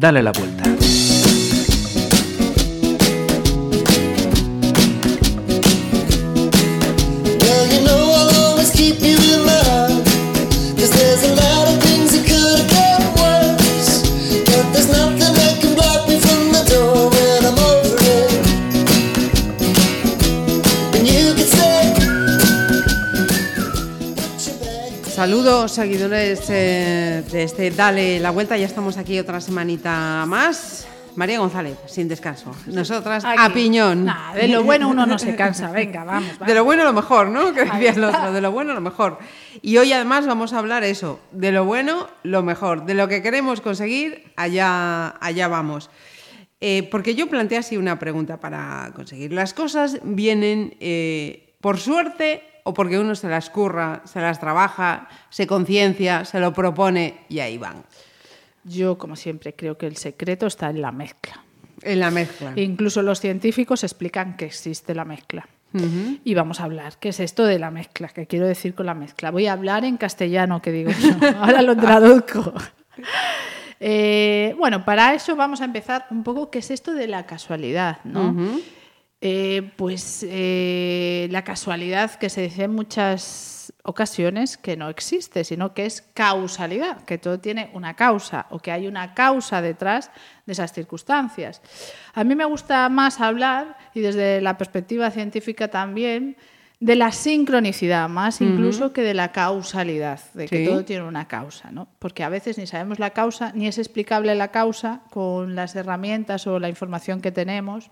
Dale la vuelta. Seguidores eh, de este Dale la Vuelta, ya estamos aquí otra semanita más. María González, sin descanso. Nosotras a piñón. de lo bueno uno no se cansa, venga, vamos, De lo bueno lo mejor, ¿no? Que decía el otro, de lo bueno lo mejor. Y hoy además vamos a hablar eso, de lo bueno lo mejor, de lo que queremos conseguir, allá, allá vamos. Eh, porque yo planteé así una pregunta para conseguir. Las cosas vienen eh, por suerte o porque uno se las curra, se las trabaja, se conciencia, se lo propone y ahí van. Yo, como siempre, creo que el secreto está en la mezcla. En la mezcla. Incluso los científicos explican que existe la mezcla. Y vamos a hablar, ¿qué es esto de la mezcla? ¿Qué quiero decir con la mezcla? Voy a hablar en castellano, que digo yo. Ahora lo traduzco. Eh, bueno, para eso vamos a empezar un poco, ¿qué es esto de la casualidad? ¿no? Eh, pues eh, la casualidad que se dice en muchas ocasiones que no existe, sino que es causalidad, que todo tiene una causa o que hay una causa detrás de esas circunstancias. A mí me gusta más hablar, y desde la perspectiva científica también, de la sincronicidad, más incluso que de la causalidad, de que todo tiene una causa, ¿no? Porque a veces ni sabemos la causa, ni es explicable la causa con las herramientas o la información que tenemos.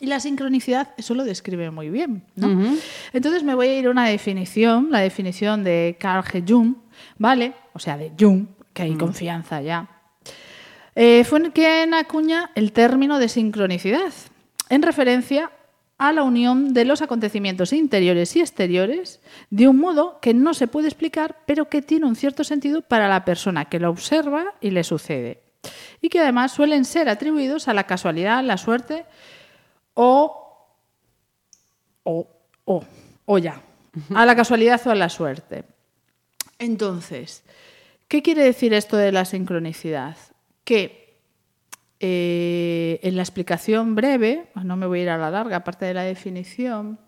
Y la sincronicidad, eso lo describe muy bien. ¿no? Entonces me voy a ir a una definición, la definición de Carl G. Jung, ¿vale? O sea, de Jung, que hay confianza ya. Eh, fue quien acuña el término de sincronicidad, en referencia a la unión de los acontecimientos interiores y exteriores de un modo que no se puede explicar, pero que tiene un cierto sentido para la persona que lo observa y le sucede. Y que además suelen ser atribuidos a la casualidad, la suerte o, o, o, o ya, a la casualidad o a la suerte. Entonces, ¿qué quiere decir esto de la sincronicidad? Que eh, en la explicación breve, no me voy a ir a la larga, aparte de la definición,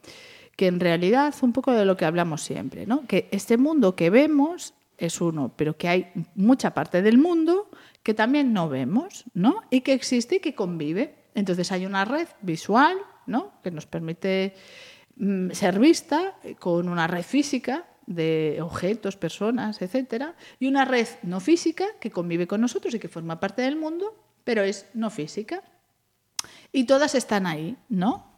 que en realidad un poco de lo que hablamos siempre, ¿no? que este mundo que vemos es uno, pero que hay mucha parte del mundo que también no vemos, ¿no? Y que existe y que convive. Entonces hay una red visual ¿no? que nos permite mm, ser vista con una red física de objetos, personas, etcétera, y una red no física que convive con nosotros y que forma parte del mundo, pero es no física. Y todas están ahí, ¿no?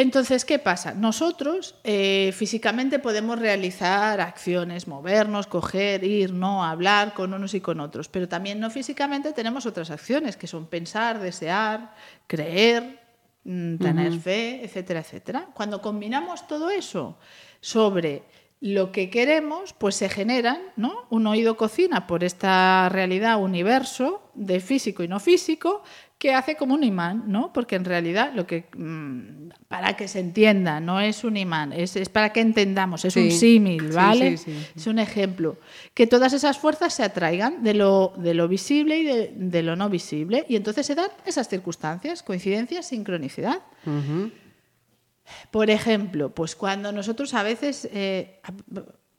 Entonces, ¿qué pasa? Nosotros eh, físicamente podemos realizar acciones, movernos, coger, ir, no, hablar con unos y con otros, pero también no físicamente tenemos otras acciones que son pensar, desear, creer, mm, tener fe, etcétera, etcétera. Cuando combinamos todo eso sobre lo que queremos, pues se generan, ¿no? Un oído cocina por esta realidad universo de físico y no físico que hace como un imán, ¿no? Porque en realidad lo que mm, para que se entienda, no es un imán, es, para que entendamos, es un símil, ¿vale? es un ejemplo. Que todas esas fuerzas se atraigan de lo, de lo visible y de, lo no visible. Y entonces se dan esas circunstancias, coincidencias, sincronicidad. Por ejemplo, pues cuando nosotros a veces, eh,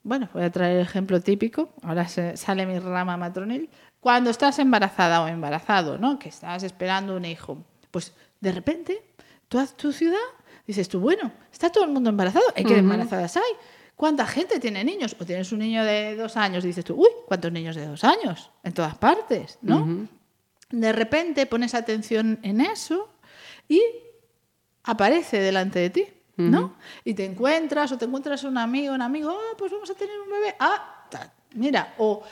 bueno, voy a traer el ejemplo típico, ahora sale mi rama matronil, cuando estás embarazada o embarazado, ¿no? Que estás esperando un hijo, pues de repente, toda tu ciudad, dices tú, bueno, está todo el mundo embarazado, ¿hay qué embarazadas hay? ¿Cuánta gente tiene niños? O tienes un niño de dos años, dices tú, uy, ¿cuántos niños de dos años? En todas partes, ¿no? De repente pones atención en eso y aparece delante de ti, ¿no? Y te encuentras o te encuentras un amigo, un amigo, ah, pues vamos a tener un bebé. Ah, mira, o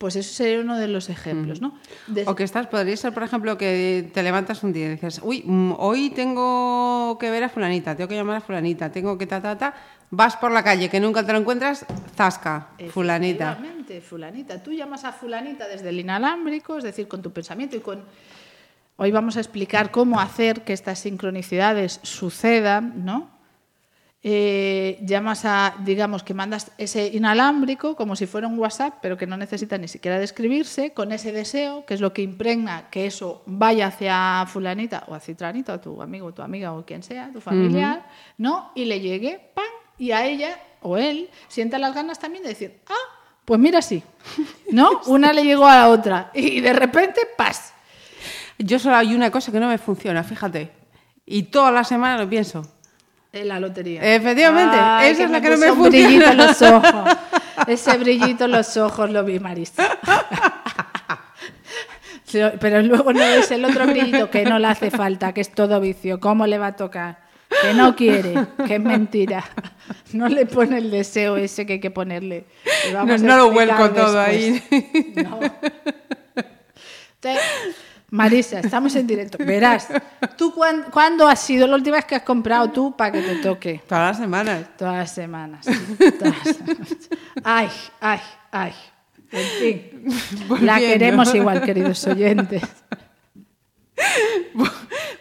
pues eso sería uno de los ejemplos, ¿no? O que estás, podría ser, por ejemplo, que te levantas un día y dices, uy, mm, hoy tengo que ver a fulanita, tengo que llamar a fulanita, tengo que ta, ta, ta. Vas por la calle, que nunca te lo encuentras, zasca, fulanita. Fulanita. Tú llamas a fulanita desde el inalámbrico, es decir, con tu pensamiento y con... Hoy vamos a explicar cómo hacer que estas sincronicidades sucedan, ¿no? eh, llamas a, digamos, que mandas ese inalámbrico como si fuera un WhatsApp, pero que no necesita ni siquiera describirse, con ese deseo, que es lo que impregna que eso vaya hacia fulanita o a citranita, o tu amigo, tu amiga o quien sea, tu familiar, ¿no? Y le llegue, ¡pam! Y a ella o él sienta las ganas también de decir, ah, pues mira, sí, ¿no? Una le llegó a la otra y de repente, ¡pas! Yo solo hay una cosa que no me funciona, fíjate. Y toda la semana lo pienso. En la lotería. Efectivamente, Ay, esa es la que no me un funciona. brillito en los ojos. Ese brillito en los ojos lo vi, Marisa. Pero luego no es el otro brillito que no le hace falta, que es todo vicio. ¿Cómo le va a tocar? Que no quiere, que es mentira. No le pone el deseo ese que hay que ponerle. Le vamos No- lo vuelco todo después. No. Te- Marisa, estamos en directo. Verás, ¿tú cuán- cuándo has sido la última vez que has comprado tú para que te toque? Todas las semanas. Todas las semanas. todas las semanas. Ay, ay, ay. En fin, la queremos igual, queridos oyentes.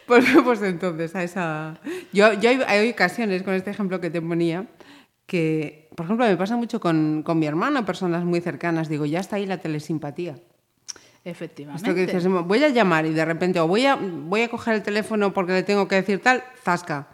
Volvemos entonces a esa. Yo, yo hay, hay ocasiones con este ejemplo que te ponía que, por ejemplo, me pasa mucho con, con mi hermano, personas muy cercanas. Digo, ya está ahí la telesimpatía. Efectivamente. Esto que dices, voy a llamar y de repente, o voy a, voy a coger el teléfono porque le tengo que decir tal, zasca.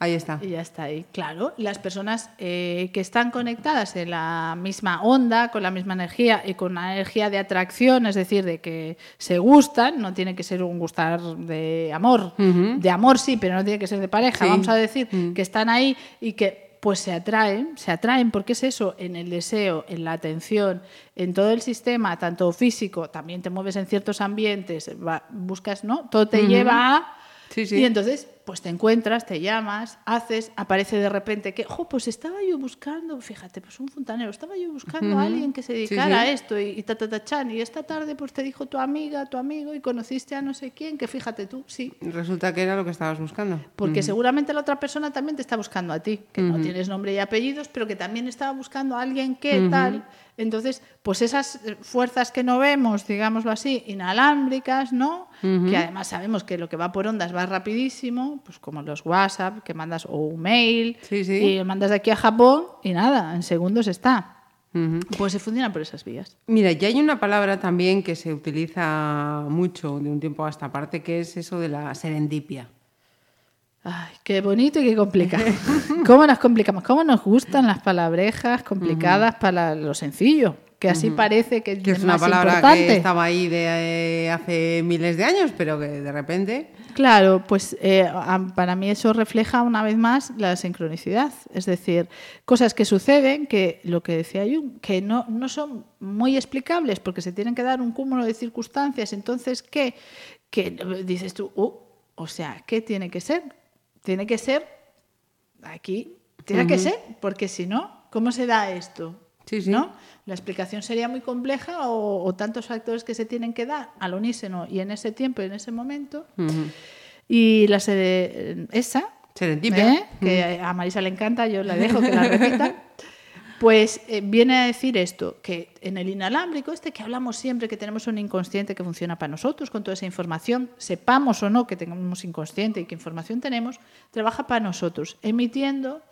Ahí está. Y ya está ahí. Claro, las personas eh, que están conectadas en la misma onda, con la misma energía y con una energía de atracción, es decir, de que se gustan, no tiene que ser un gustar de amor. De amor sí, pero no tiene que ser de pareja. Sí. Vamos a decir que están ahí y que pues se atraen, se atraen, porque es eso, en el deseo, en la atención, en todo el sistema, tanto físico, también te mueves en ciertos ambientes, buscas, ¿no? Todo te lleva a... Sí, sí. Y entonces, pues te encuentras, te llamas, haces, aparece de repente que, jo, pues estaba yo buscando, fíjate, pues un fontanero, estaba yo buscando a alguien que se dedicara sí. a esto y, y ta, ta, ta, chan, y esta tarde pues te dijo tu amiga, tu amigo y conociste a no sé quién, que fíjate tú, sí. Resulta que era lo que estabas buscando. Porque seguramente la otra persona también te está buscando a ti, que no tienes nombre y apellidos, pero que también estaba buscando a alguien que tal. Entonces, pues esas fuerzas que no vemos, digámoslo así, inalámbricas, ¿no? Que además sabemos que lo que va por ondas va rapidísimo, pues como los WhatsApp, que mandas o un mail, Sí, sí. y mandas de aquí a Japón y nada, en segundos está. Pues se funciona por esas vías. Mira, ya hay una palabra también que se utiliza mucho de un tiempo a esta parte, que es eso de la serendipia. Ay, qué bonito y qué complicado. ¿Cómo nos complicamos? ¿Cómo nos gustan las palabrejas complicadas para lo sencillo? Que así parece que, Que es una más palabra importante. que estaba ahí de eh, hace miles de años, pero que de repente... Claro, pues eh, para mí eso refleja una vez más la sincronicidad. Es decir, cosas que suceden, que lo que decía Jung, que no, no son muy explicables porque se tienen que dar un cúmulo de circunstancias. Entonces, ¿qué? Que dices tú, "Uh, o sea, ¿qué tiene que ser? Tiene que ser aquí, tiene que ser, porque si no, ¿cómo se da esto? Sí, sí. ¿No? La explicación sería muy compleja o, o tantos factores que se tienen que dar al unísono y en ese tiempo y en ese momento. Y la sede, esa, Serendipia. ¿eh? que a Marisa le encanta, yo la dejo que la repita, pues eh, viene a decir esto, que en el inalámbrico este que hablamos siempre, que tenemos un inconsciente que funciona para nosotros, con toda esa información, sepamos o no que tenemos inconsciente y qué información tenemos, trabaja para nosotros, emitiendo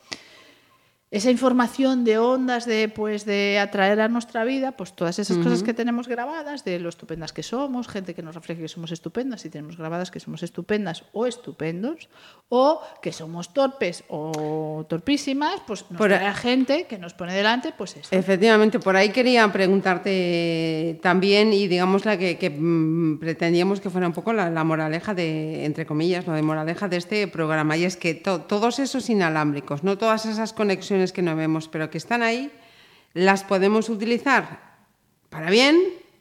esa información de ondas de pues de atraer a nuestra vida pues todas esas cosas que tenemos grabadas de lo estupendas que somos gente que nos refleje que somos estupendas y tenemos grabadas que somos estupendas o estupendos o que somos torpes o torpísimas pues nos Por- trae a gente que nos pone delante pues eso. Efectivamente, por ahí quería preguntarte también, y digamos la que, que, mm, pretendíamos que fuera un poco la, la moraleja de, entre comillas, lo de moraleja de este programa, y es que to- todos esos inalámbricos, no todas esas conexiones que no vemos, pero que están ahí, las podemos utilizar para bien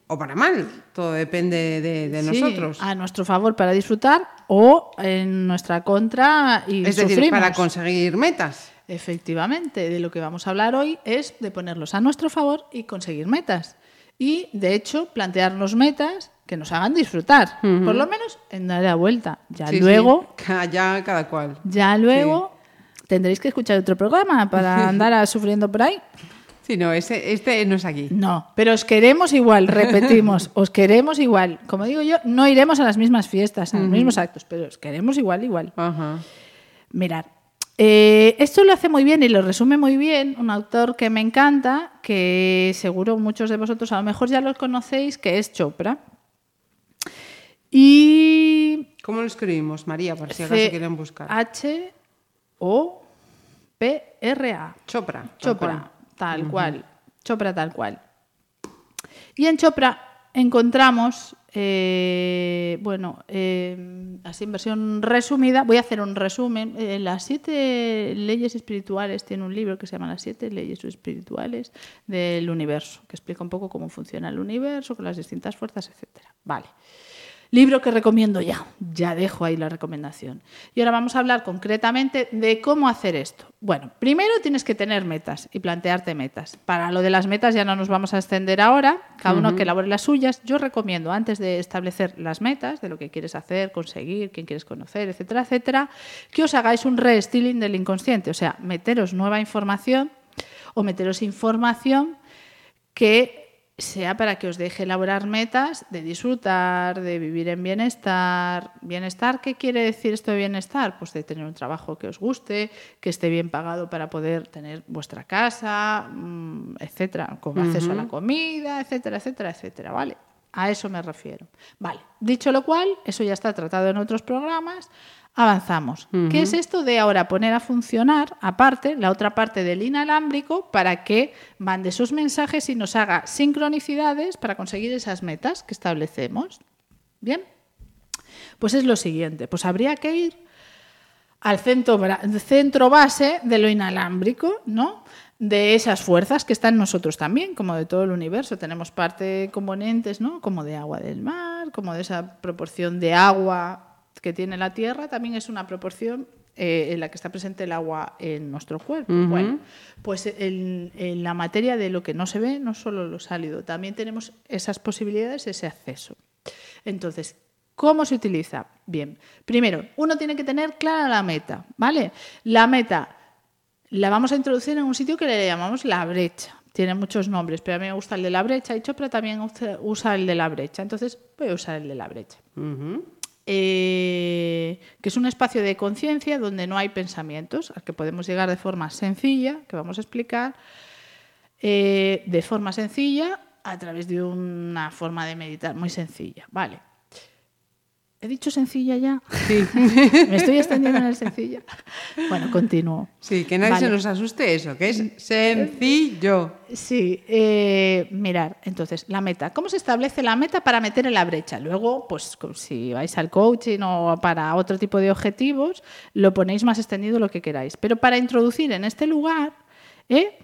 o para mal. Todo depende de, de Sí, nosotros. a nuestro favor para disfrutar o en nuestra contra y es decir, sufrimos. para conseguir metas. Efectivamente, de lo que vamos a hablar hoy es de ponerlos a nuestro favor y conseguir metas. Y, de hecho, plantearnos metas que nos hagan disfrutar, por lo menos en dar la vuelta. Ya Sí, luego, ya cada cual. ya luego tendréis que escuchar otro programa para andar sufriendo por ahí. Sí, no, ese, este no es aquí. No, pero os queremos igual, repetimos, os queremos igual. Como digo yo, no iremos a las mismas fiestas, a los mismos actos, pero os queremos igual, igual. Ajá. Mirad, Eh, esto lo hace muy bien y lo resume muy bien un autor que me encanta, que seguro muchos de vosotros a lo mejor ya lo conocéis, que es Chopra. Y... ¿Cómo lo escribimos, María, por si acaso quieren buscar? H-O-P-R-A. Chopra. Chopra, tal cual. Chopra tal cual. Y en Chopra encontramos eh, bueno, eh, así en versión resumida, voy a hacer un resumen. Eh, las siete leyes espirituales, tiene un libro que se llama Las siete leyes espirituales del universo, que explica un poco cómo funciona el universo, con las distintas fuerzas, etc. Vale. Libro que recomiendo ya, ya dejo ahí la recomendación. Y ahora vamos a hablar concretamente de cómo hacer esto. Bueno, primero tienes que tener metas y plantearte metas. Para lo de las metas ya no nos vamos a extender ahora, cada uno que elabore las suyas. Yo recomiendo, antes de establecer las metas, de lo que quieres hacer, conseguir, quién quieres conocer, etcétera, etcétera, que os hagáis un restyling del inconsciente, o sea, meteros nueva información o meteros información que sea para que os deje elaborar metas de disfrutar, de vivir en bienestar. ¿Bienestar qué quiere decir esto de bienestar? Pues de tener un trabajo que os guste, que esté bien pagado para poder tener vuestra casa, mm, etcétera, con acceso a la comida, etcétera, etcétera, etcétera, ¿vale? A eso me refiero. Vale, dicho lo cual, eso ya está tratado en otros programas avanzamos. ¿Qué es esto de ahora poner a funcionar, aparte, la otra parte del inalámbrico para que mande esos mensajes y nos haga sincronicidades para conseguir esas metas que establecemos? Bien, pues es lo siguiente, pues habría que ir al centro, centro base de lo inalámbrico, ¿no? de esas fuerzas que están en nosotros también, como de todo el universo. Tenemos parte componentes, ¿no? Como de agua del mar, como de esa proporción de agua que tiene la Tierra también es una proporción eh, en la que está presente el agua en nuestro cuerpo. Bueno, pues en, la materia de lo que no se ve, no solo lo sólido, también tenemos esas posibilidades, ese acceso. Entonces, ¿cómo se utiliza? Bien, primero, uno tiene que tener clara la meta, ¿vale? La meta la vamos a introducir en un sitio que le llamamos la brecha. Tiene muchos nombres, pero a mí me gusta el de la brecha y Chopra también usa el de la brecha. Entonces, voy a usar el de la brecha. Eh, que es un espacio de conciencia donde no hay pensamientos, al que podemos llegar de forma sencilla, que vamos a explicar, eh, de forma sencilla a través de una forma de meditar muy sencilla. Vale. ¿He dicho sencilla ya? Sí. Me estoy extendiendo en el sencilla. Bueno, continúo. Sí, que nadie se nos asuste eso, que es sencillo. Sí, eh, mirar, entonces, la meta. ¿Cómo se establece la meta para meter en la brecha? Luego, pues si vais al coaching o para otro tipo de objetivos, lo ponéis más extendido lo que queráis. Pero para introducir en este lugar, ¿eh?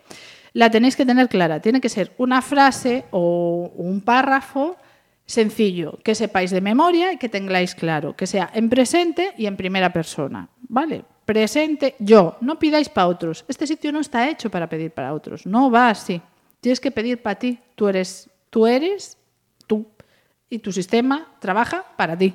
la tenéis que tener clara. Tiene que ser una frase o un párrafo sencillo, que sepáis de memoria y que tengáis claro, que sea en presente y en primera persona, ¿vale? Presente, yo, no pidáis para otros. Este sitio no está hecho para pedir para otros, no va así. Tienes que pedir para ti, tú eres, tú eres tú y tu sistema trabaja para ti.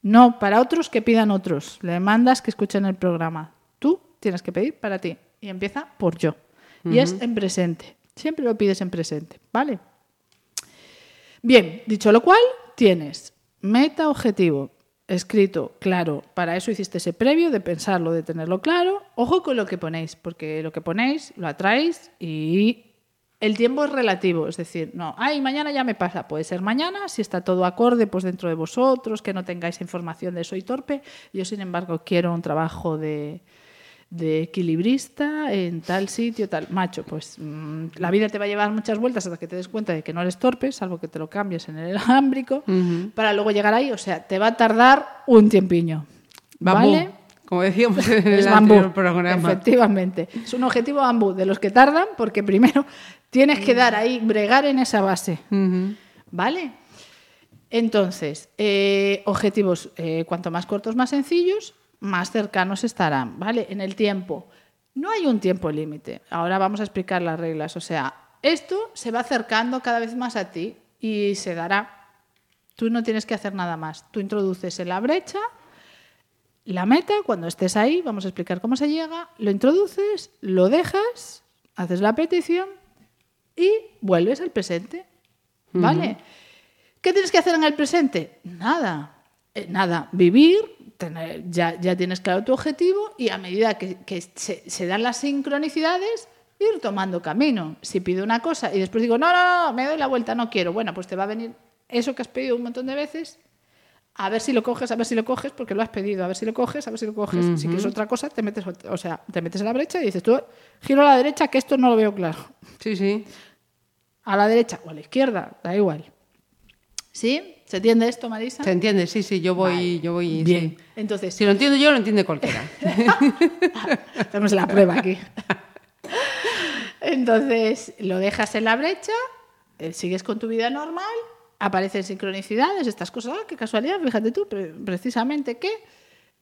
No para otros que pidan otros. Le mandas que escuchen el programa. Tú tienes que pedir para ti y empieza por yo. Y es en presente. Siempre lo pides en presente, ¿vale? Bien, dicho lo cual, tienes meta objetivo escrito claro. Para eso hiciste ese previo de pensarlo, de tenerlo claro. Ojo con lo que ponéis, porque lo que ponéis lo atraéis y el tiempo es relativo, es decir, no, ay, mañana ya me pasa, puede ser mañana, si está todo acorde, pues dentro de vosotros, que no tengáis información de soy torpe. Yo, sin embargo, quiero un trabajo de, de equilibrista en tal sitio, tal. Macho, pues mm, la vida te va a llevar muchas vueltas hasta que te des cuenta de que no eres torpe, salvo que te lo cambies en el alámbrico, para luego llegar ahí. O sea, te va a tardar un tiempiño. ¿Vale? Como decíamos en el anterior programa. Efectivamente. Es un objetivo bambú de los que tardan porque primero tienes que dar ahí, bregar en esa base. ¿Vale? Entonces, eh, objetivos eh, cuanto más cortos, más sencillos más cercanos estarán, ¿vale? En el tiempo. No hay un tiempo límite. Ahora vamos a explicar las reglas. O sea, esto se va acercando cada vez más a ti y se dará. Tú no tienes que hacer nada más. Tú introduces en la brecha la meta, cuando estés ahí, vamos a explicar cómo se llega, lo introduces, lo dejas, haces la petición y vuelves al presente. ¿Vale? ¿Qué tienes que hacer en el presente? Nada. Eh, nada, vivir tener, ya, ya tienes claro tu objetivo y a medida que, que se, se dan las sincronicidades, ir tomando camino. Si pido una cosa y después digo, no, no, no, me doy la vuelta, no quiero, bueno, pues te va a venir eso que has pedido un montón de veces, a ver si lo coges, a ver si lo coges, porque lo has pedido, a ver si lo coges, a ver si lo coges. Si quieres otra cosa, te metes, o sea, te metes en la brecha y dices, tú, giro a la derecha, que esto no lo veo claro. Sí, sí. A la derecha o a la izquierda, da igual. ¿Sí? ¿Se entiende esto, Marisa? Se entiende, sí, sí, yo voy, yo voy. Bien. sí. Entonces, Si lo entiendo yo, lo entiende cualquiera. Tenemos la prueba aquí. Entonces, lo dejas en la brecha, eh, sigues con tu vida normal, aparecen sincronicidades, estas cosas, ah, qué casualidad, fíjate tú, pre- precisamente que,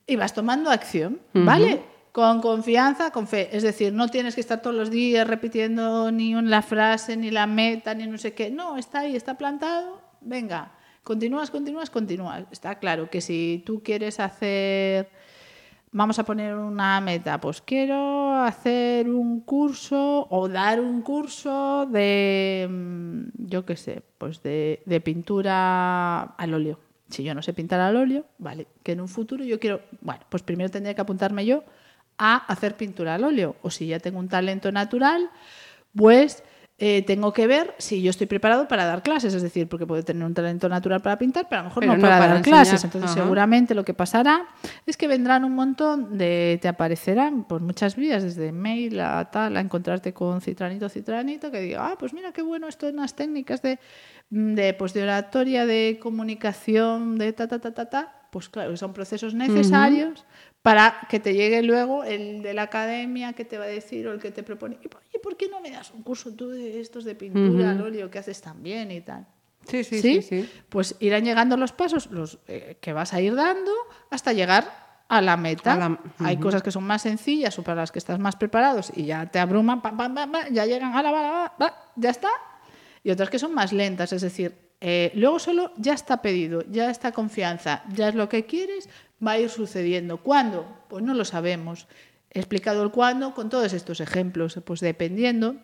y vas tomando acción, ¿vale? Con confianza, con fe. Es decir, no tienes que estar todos los días repitiendo ni la frase, ni la meta, ni no sé qué. No, está ahí, está plantado. Venga, continúas, continúas, continúas. Está claro que si tú quieres hacer vamos a poner una meta, pues quiero hacer un curso o dar un curso de, mm, yo qué sé, pues de, de pintura al óleo. Si yo no sé pintar al óleo, vale, que en un futuro yo quiero, bueno, pues primero tendría que apuntarme yo a hacer pintura al óleo. O si ya tengo un talento natural, pues eh, tengo que ver si yo estoy preparado para dar clases, es decir, porque puedo tener un talento natural para pintar, pero a lo mejor Pero no, no para, para dar enseñar. clases. Entonces, Ajá. seguramente lo que pasará es que vendrán un montón de, te aparecerán por muchas vías, desde mail a tal, a encontrarte con citranito, citranito, que diga, ah, pues mira qué bueno esto en las técnicas de, de, pues de oratoria, de comunicación, de ta, ta, ta, ta, ta. Pues claro, que son procesos necesarios para que te llegue luego el de la academia que te va a decir o el que te propone, oye, ¿por qué no me das un curso tú de estos de pintura al óleo que haces tan bien y tal? Sí, sí, sí, sí. Pues irán llegando los pasos los, eh, que vas a ir dando hasta llegar a la meta. A la- Hay cosas que son más sencillas o para las que estás más preparados y ya te abruman, pam, pam, pam, ya llegan, va, va, ya está. Y otras que son más lentas, es decir, eh, luego solo ya está pedido, ya está confianza, ya es lo que quieres, va a ir sucediendo. ¿Cuándo? Pues no lo sabemos. He explicado el cuándo con todos estos ejemplos, pues dependiendo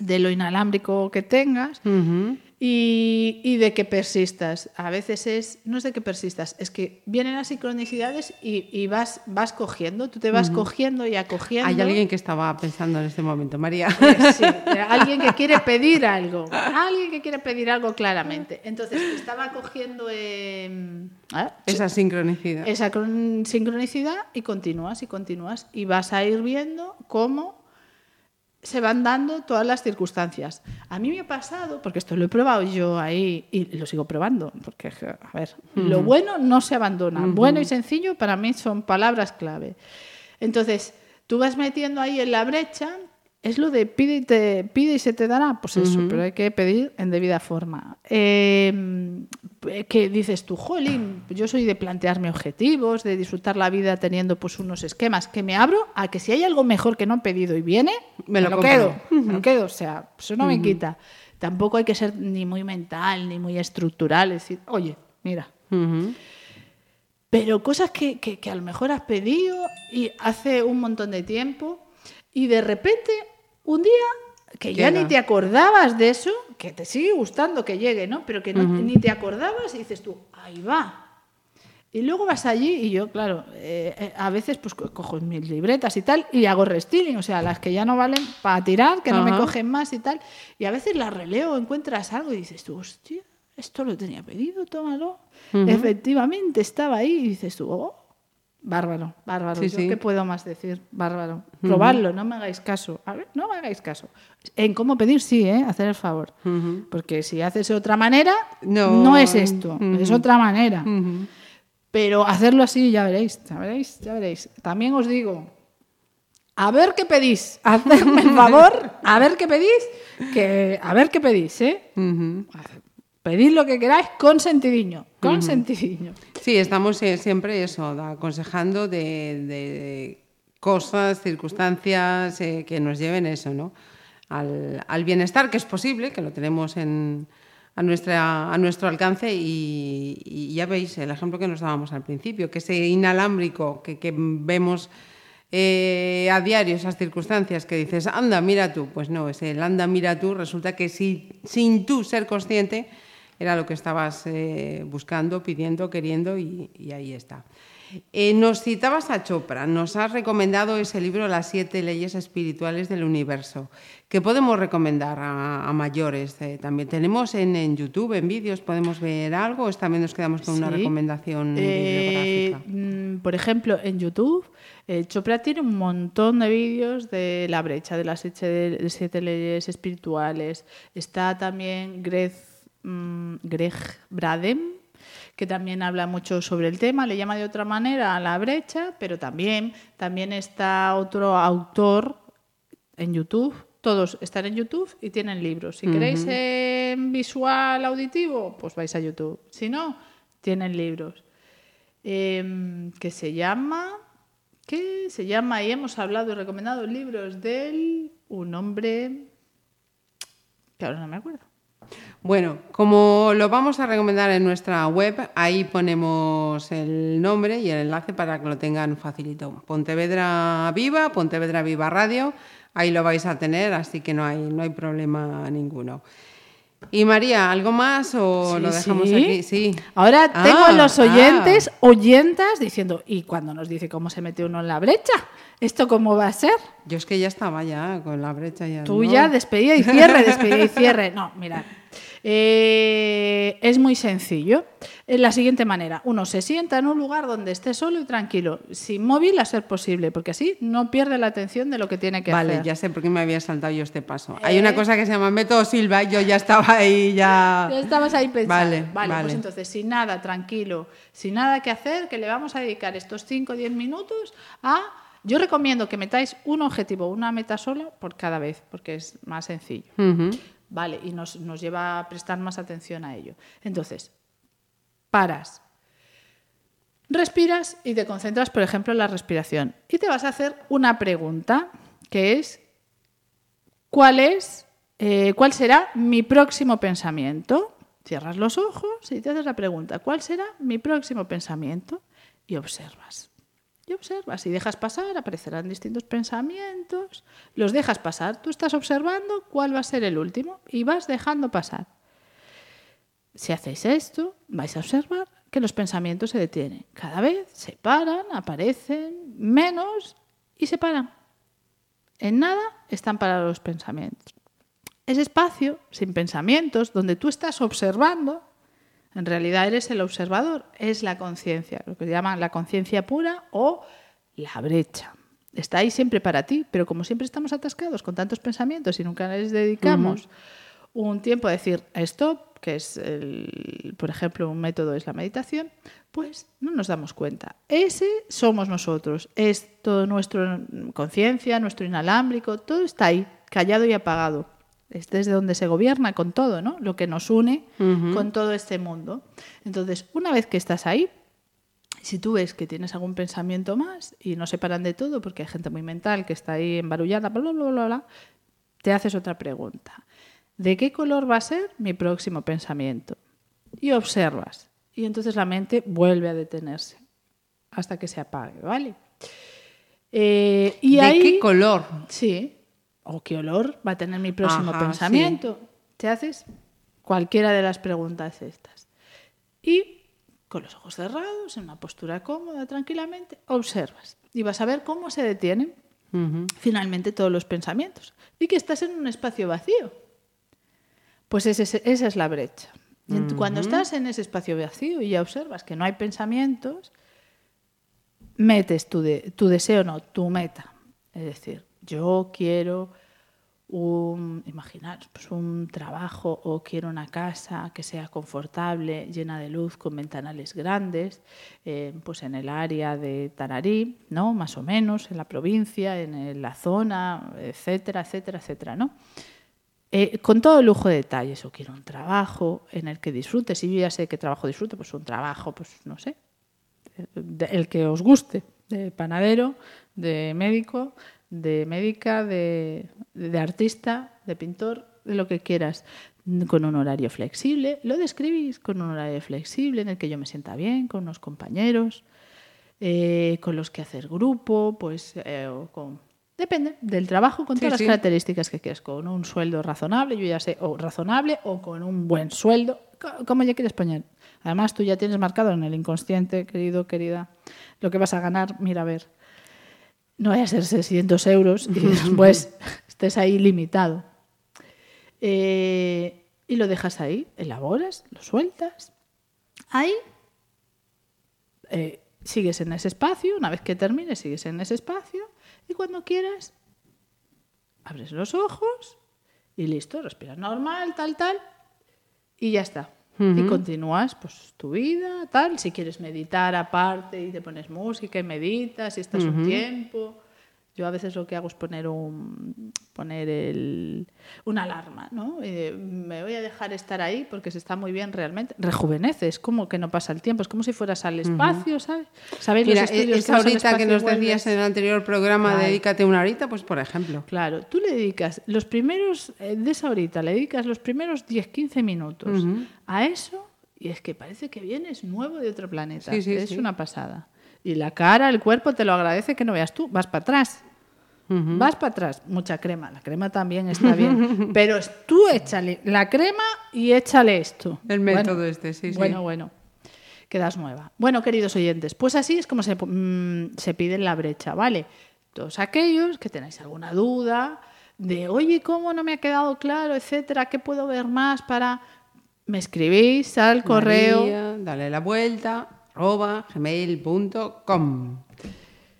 de lo inalámbrico que tengas y, y de que persistas. A veces es, no es de que persistas, es que vienen las sincronicidades y, y vas, vas cogiendo, tú te vas cogiendo y acogiendo. Hay alguien que estaba pensando en este momento, María. Sí, alguien que quiere pedir algo, alguien que quiere pedir algo claramente. Entonces, estaba cogiendo eh, ah, Esa sincronicidad. esa cron- sincronicidad y continúas y continúas y vas a ir viendo cómo se van dando todas las circunstancias. A mí me ha pasado, porque esto lo he probado yo ahí y lo sigo probando, porque, a ver, lo bueno no se abandona. Bueno y sencillo para mí son palabras clave. Entonces, tú vas metiendo ahí en la brecha, es lo de pide y, te, pide y se te dará, pues eso, pero hay que pedir en debida forma. Eh, que dices tú, jolín, yo soy de plantearme objetivos, de disfrutar la vida teniendo pues unos esquemas, que me abro a que si hay algo mejor que no he pedido y viene, Me me lo quedo, me lo quedo, o sea, eso no me quita. Tampoco hay que ser ni muy mental, ni muy estructural, es decir, oye, mira, pero cosas que, que- que a lo mejor has pedido y hace un montón de tiempo y de repente un día que ya Llega. ni te acordabas de eso, que te sigue gustando que llegue, ¿no? Pero que no- ni te acordabas y dices tú, ahí va. Y luego vas allí y yo, claro, eh, eh, a veces pues co- cojo mis libretas y tal y hago restyling, o sea, las que ya no valen para tirar, que no me cogen más y tal. Y a veces las releo, encuentras algo y dices tú, hostia, esto lo tenía pedido, tómalo. Efectivamente, estaba ahí y dices tú, oh, bárbaro, bárbaro. Sí, ¿Yo sí. ¿Qué puedo más decir? Bárbaro. Probarlo, no me hagáis caso. A ver, no me hagáis caso. En cómo pedir, sí, ¿eh? hacer el favor. Porque si haces de otra manera, No. no, es esto, es otra manera. Pero hacerlo así, ya veréis, ya veréis, ya veréis. También os digo, a ver qué pedís, hacedme el favor, a ver qué pedís, que a ver qué pedís, ¿eh? Pedid lo que queráis con sentidiño, con sentidiño. Sí, estamos siempre eso, aconsejando de, cosas, circunstancias eh, que nos lleven eso, ¿no? Al, bienestar, que es posible, que lo tenemos en, a, nuestro alcance y, ya veis el ejemplo que nos dábamos al principio, que ese inalámbrico que, que vemos eh, a diario, esas circunstancias que dices, anda, mira tú, pues no, ese el anda, mira tú, resulta que si, sin tú ser consciente, era lo que estabas eh, buscando, pidiendo, queriendo y, y ahí está. Eh, nos citabas a Chopra, nos has recomendado ese libro Las siete leyes espirituales del universo. ¿Qué podemos recomendar a, mayores? Eh, también tenemos en, YouTube, en vídeos, podemos ver algo o también nos quedamos con una recomendación eh, bibliográfica? Mm, por ejemplo, en YouTube, Chopra tiene un montón de vídeos de la brecha, de las siete, leyes espirituales. Está también Greg, mm, Greg Bradem, que también habla mucho sobre el tema, le llama de otra manera a la brecha, pero también, también está otro autor en YouTube, todos están en YouTube y tienen libros. Si queréis en visual auditivo, pues vais a YouTube. Si no, tienen libros. Em, que se llama, ¿qué se llama? Y hemos hablado y recomendado libros de un hombre que ahora no me acuerdo. Bueno, como lo vamos a recomendar en nuestra web, ahí ponemos el nombre y el enlace para que lo tengan facilito. Pontevedra Viva, Pontevedra Viva Radio, ahí lo vais a tener, así que no hay, no hay problema ninguno. Y María, ¿algo más o lo dejamos aquí? Sí. Ahora tengo a los ah, oyentes, ah. oyentas, diciendo, ¿y cuando nos dice cómo se mete uno en la brecha? ¿Esto cómo va a ser? Yo es que ya estaba ya con la brecha. Ya, Tú ya despedida y cierre, despedida y cierre. No, mira, eh, es muy sencillo. Es la siguiente manera. Uno se sienta en un lugar donde esté solo y tranquilo, sin móvil a ser posible, porque así no pierde la atención de lo que tiene que hacer. Vale, ya sé por qué me había saltado yo este paso. Hay una eh. cosa que se llama método Silva y yo ya estaba ahí, ya... Ya estabas ahí pensando. Vale, vale, pues entonces, sin nada, tranquilo, sin nada que hacer, que le vamos a dedicar estos 5 o 10 minutos a... Yo recomiendo que metáis un objetivo, una meta sola por cada vez, porque es más sencillo. ¿Vale? Y nos, lleva a prestar más atención a ello. Entonces, paras, respiras y te concentras, por ejemplo, en la respiración. Y te vas a hacer una pregunta, que es, ¿cuál es, eh, cuál será mi próximo pensamiento? Cierras los ojos y te haces la pregunta, ¿cuál será mi próximo pensamiento? Y observas y observas. Si dejas pasar, aparecerán distintos pensamientos. Los dejas pasar. Tú estás observando cuál va a ser el último y vas dejando pasar. Si hacéis esto, vais a observar que los pensamientos se detienen. Cada vez se paran, aparecen menos y se paran. En nada están parados los pensamientos. Ese espacio sin pensamientos, donde tú estás observando, en realidad eres el observador, es la conciencia, lo que llaman la conciencia pura o la brecha. Está ahí siempre para ti, pero como siempre estamos atascados con tantos pensamientos y nunca les dedicamos un tiempo a decir stop, que es, por ejemplo, un método es la meditación, pues no nos damos cuenta. Ese somos nosotros, es todo nuestra conciencia, nuestro inalámbrico, todo está ahí, callado y apagado es desde donde se gobierna con todo, ¿no? Lo que nos une con todo este mundo. Entonces, una vez que estás ahí, si tú ves que tienes algún pensamiento más y no se paran de todo, porque hay gente muy mental que está ahí embarullada, bla, bla, bla, bla, te haces otra pregunta. ¿De qué color va a ser mi próximo pensamiento? Y observas. Y entonces la mente vuelve a detenerse hasta que se apague, ¿vale? Eh, y ¿De qué color? Sí, o qué olor va a tener mi próximo pensamiento. Te haces cualquiera de las preguntas estas. Y con los ojos cerrados, en una postura cómoda, tranquilamente, observas y vas a ver cómo se detienen finalmente todos los pensamientos. Y que estás en un espacio vacío. Pues esa es la brecha. Cuando estás en ese espacio vacío y ya observas que no hay pensamientos, metes tu, tu deseo, no, tu meta. Es decir, yo quiero un, imaginar, pues un trabajo o quiero una casa que sea confortable, llena de luz, con ventanales grandes, eh, pues en el área de Tararí, ¿no? Más o menos, en la provincia, en la zona, etcétera, etcétera, etcétera, ¿no? Eh, con todo el lujo de detalles, o quiero un trabajo en el que disfrute, si yo ya sé qué trabajo disfrute, pues un trabajo, pues no sé, el que os guste, de panadero, de médico, de médica, de, artista, de pintor, de lo que quieras, con un horario flexible. Lo describís con un horario flexible en el que yo me sienta bien, con unos compañeros, eh, con los que hacer grupo, pues, eh, con Depende del trabajo con Sí, todas sí. las características que quieres, con un sueldo razonable, yo ya sé, o razonable, o con un buen sueldo, co- como ya quieres poner. Además, tú ya tienes marcado en el inconsciente, querido, querida, lo que vas a ganar, mira a ver. No vaya a ser 600 euros y después estés ahí limitado. Eh, y lo dejas ahí, elaboras, lo sueltas. Ahí eh, sigues en ese espacio, una vez que termines, sigues en ese espacio y cuando quieras, abres los ojos y listo, respiras normal, tal, tal, y ya está. Y continúas pues tu vida, tal, si quieres meditar aparte y te pones música y meditas y estás un tiempo. Yo a veces lo que hago es poner un poner el, una alarma, ¿no? Eh, me voy a dejar estar ahí porque se está muy bien realmente. Rejuvenece, es como que no pasa el tiempo, es como si fueras al espacio, ¿sabes? ¿Sabéis Mira, los estudios esa horita que nos decías en el anterior programa, dedícate una horita, pues por ejemplo. Claro, tú le dedicas los primeros, eh, de esa horita, le dedicas los primeros 10-15 minutos a eso y es que parece que vienes nuevo de otro planeta. Sí, sí, es sí. una pasada. Y la cara, el cuerpo te lo agradece que no veas tú, vas para atrás. Vas para atrás, mucha crema, la crema también está bien, pero es- tú échale la crema y échale esto. El método este, sí, sí. Bueno, bueno, quedas nueva. Bueno, queridos oyentes, pues así es como se, mm, se pide en la brecha, ¿vale? Todos aquellos que tenéis alguna duda de, oye, ¿cómo no me ha quedado claro, etcétera? ¿Qué puedo ver más para...? Me escribís al correo. Dale la vuelta, arroba gmail.com.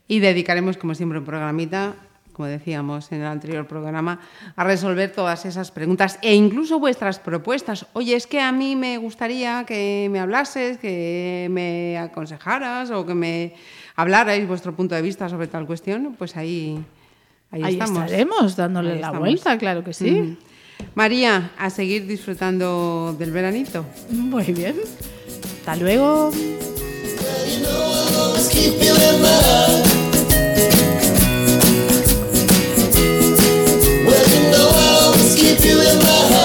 Y dedicaremos, como siempre, un programita, como decíamos en el anterior programa, a resolver todas esas preguntas e incluso vuestras propuestas. Oye, es que a mí me gustaría que me hablases, que me aconsejaras o que me hablarais vuestro punto de vista sobre tal cuestión. Pues ahí, ahí, Ahí estamos. estaremos dándole Ahí la estamos. vuelta, claro que sí. María, a seguir disfrutando del veranito. Muy bien. Hasta luego. feel it in my heart.